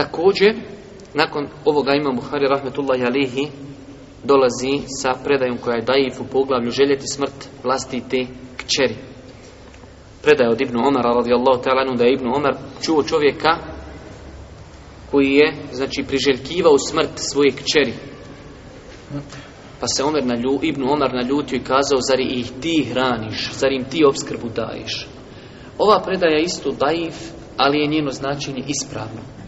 Također, nakon ovoga ima Buhari rahmetullahi alihi dolazi sa predajom koja je daif u poglavlju željeti smrt vlastite kćeri. Predaja od Ibnu Omara radijallahu ta'ala da je Ibnu Omar čuo čovjeka koji je znači priželjkivao smrt svoje kćeri. Pa se Omer na lju, Ibnu Omar naljutio i kazao zar ih ti hraniš, zar im ti obskrbu daješ. Ova predaja je isto daif, ali je njeno značenje ispravno.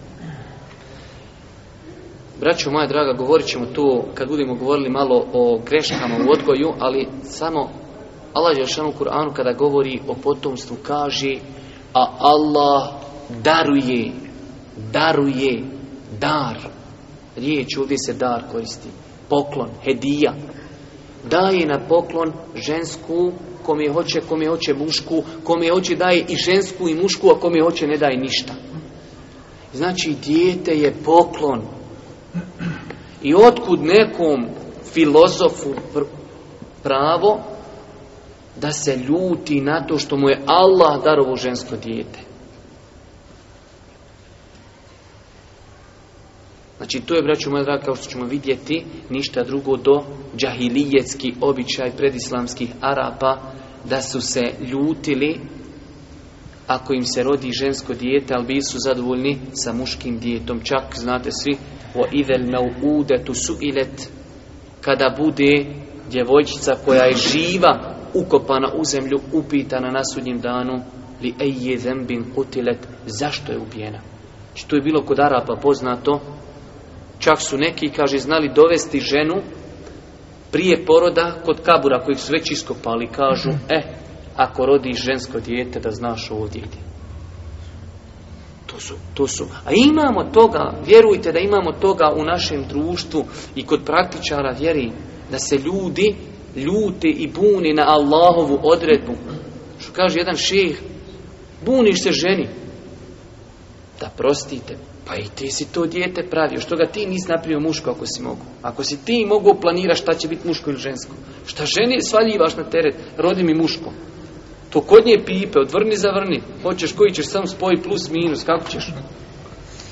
Braćo moja draga, govorit ćemo tu kad budemo govorili malo o greškama u odgoju, ali samo Allah je u Kur'anu kada govori o potomstvu kaže a Allah daruje, daruje, dar. Riječ ovdje se dar koristi, poklon, hedija. Daje na poklon žensku kom je hoće, kom je hoće mušku, kom je hoće daje i žensku i mušku, a kom je hoće ne daje ništa. Znači, dijete je poklon, i otkud nekom filozofu pravo da se ljuti na to što mu je Allah darovo žensko dijete. Znači, to je, braću moja draga, kao što ćemo vidjeti, ništa drugo do džahilijetski običaj predislamskih Arapa, da su se ljutili ako im se rodi žensko dijete, ali bi su zadovoljni sa muškim dijetom. Čak, znate svi, o idel su ilet kada bude djevojčica koja je živa, ukopana u zemlju, upitana na sudnjem danu, li eje zembin utilet, zašto je ubijena? Što je bilo kod Arapa poznato, čak su neki, kaže, znali dovesti ženu prije poroda kod kabura koji su već iskopali, kažu, e, ako rodiš žensko dijete da znaš ovdje To su, to su. A imamo toga, vjerujte da imamo toga u našem društvu i kod praktičara vjeri da se ljudi ljute i buni na Allahovu odredbu. Što kaže jedan ših, buniš se ženi. Da prostite, pa i ti si to dijete pravio, što ga ti nisi napravio muško ako si mogu. Ako si ti mogu planiraš šta će biti muško ili žensko. Šta ženi svaljivaš na teret, rodi mi muško. To kod nje pipe, odvrni, zavrni. Hoćeš koji ćeš sam spoji plus, minus, kako ćeš?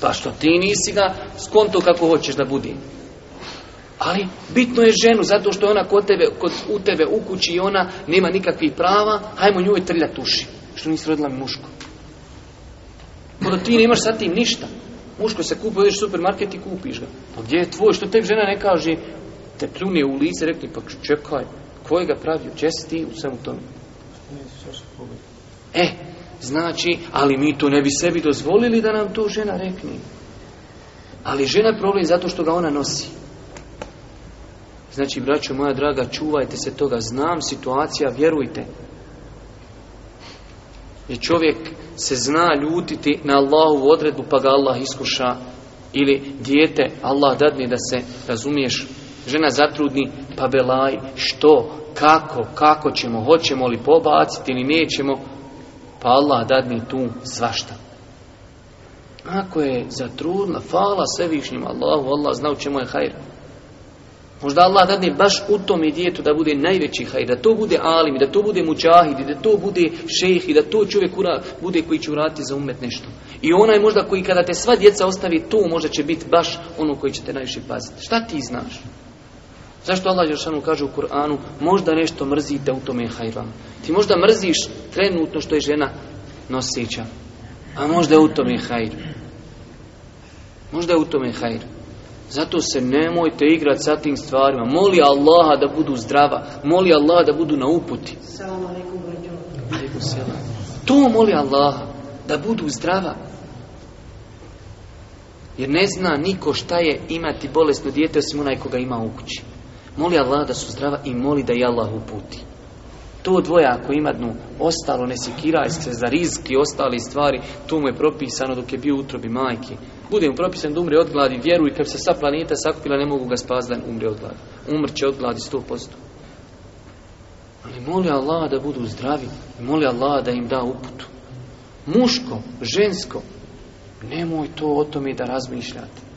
Pa što ti nisi ga skonto kako hoćeš da budi. Ali bitno je ženu, zato što je ona kod tebe, kod, u tebe u kući i ona nema nikakvih prava, hajmo njoj trlja uši, Što nisi rodila muško. Kada pa ti nemaš sa tim ništa. Muško se kupi, odeš u supermarket i kupiš ga. Pa gdje je tvoj? Što tebi žena ne kaže? Te pljunije u lice, rekli, pa čekaj, ko je ga pravio? Česti u svemu tome? E, znači, ali mi to ne bi sebi dozvolili da nam to žena rekne. Ali žena je problem zato što ga ona nosi. Znači, braćo moja draga, čuvajte se toga. Znam situacija, vjerujte. Jer čovjek se zna ljutiti na Allahovu odredbu, pa ga Allah iskuša. Ili dijete, Allah dadne da se, razumiješ, žena zatrudni, pa belaj, što, kako, kako ćemo, hoćemo li pobaciti ili nećemo, pa Allah dadni tu svašta. Ako je zatrudna, fala svevišnjima, Allahu, Allah zna u čemu je hajra. Možda Allah dadne baš u tom djetu da bude najveći hajr, da to bude alim, da to bude muđahid, da to bude šejh i da to čovjek bude koji će uraditi za umet nešto. I onaj možda koji kada te sva djeca ostavi tu, možda će biti baš ono koji će te najviše paziti. Šta ti znaš? Zašto Allah Jošanu kaže u Kur'anu možda nešto mrzite, u tome je Ti možda mrziš trenutno što je žena nosića. A možda je u tome hajr. Možda je u tome hajr. Zato se nemojte igrati sa tim stvarima. Moli Allaha da budu zdrava. Moli Allaha da budu na uputi. To moli Allaha. Da budu zdrava. Jer ne zna niko šta je imati bolesno dijete osim onaj koga ima u kući. Moli Allah da su zdrava i moli da je Allah uputi. To dvoja ako ima dnu, ostalo ne sikiraj se za i ostali stvari, to mu je propisano dok je bio utrobi majke. Bude mu propisan da umre od gladi, vjeruj, kad se sa planeta sakupila ne mogu ga spazdan, umre od gladi. Umrće od gladi 100%. Ali moli Allah da budu zdravi, moli Allah da im da uputu. Muško, žensko, nemoj to o tome da razmišljate.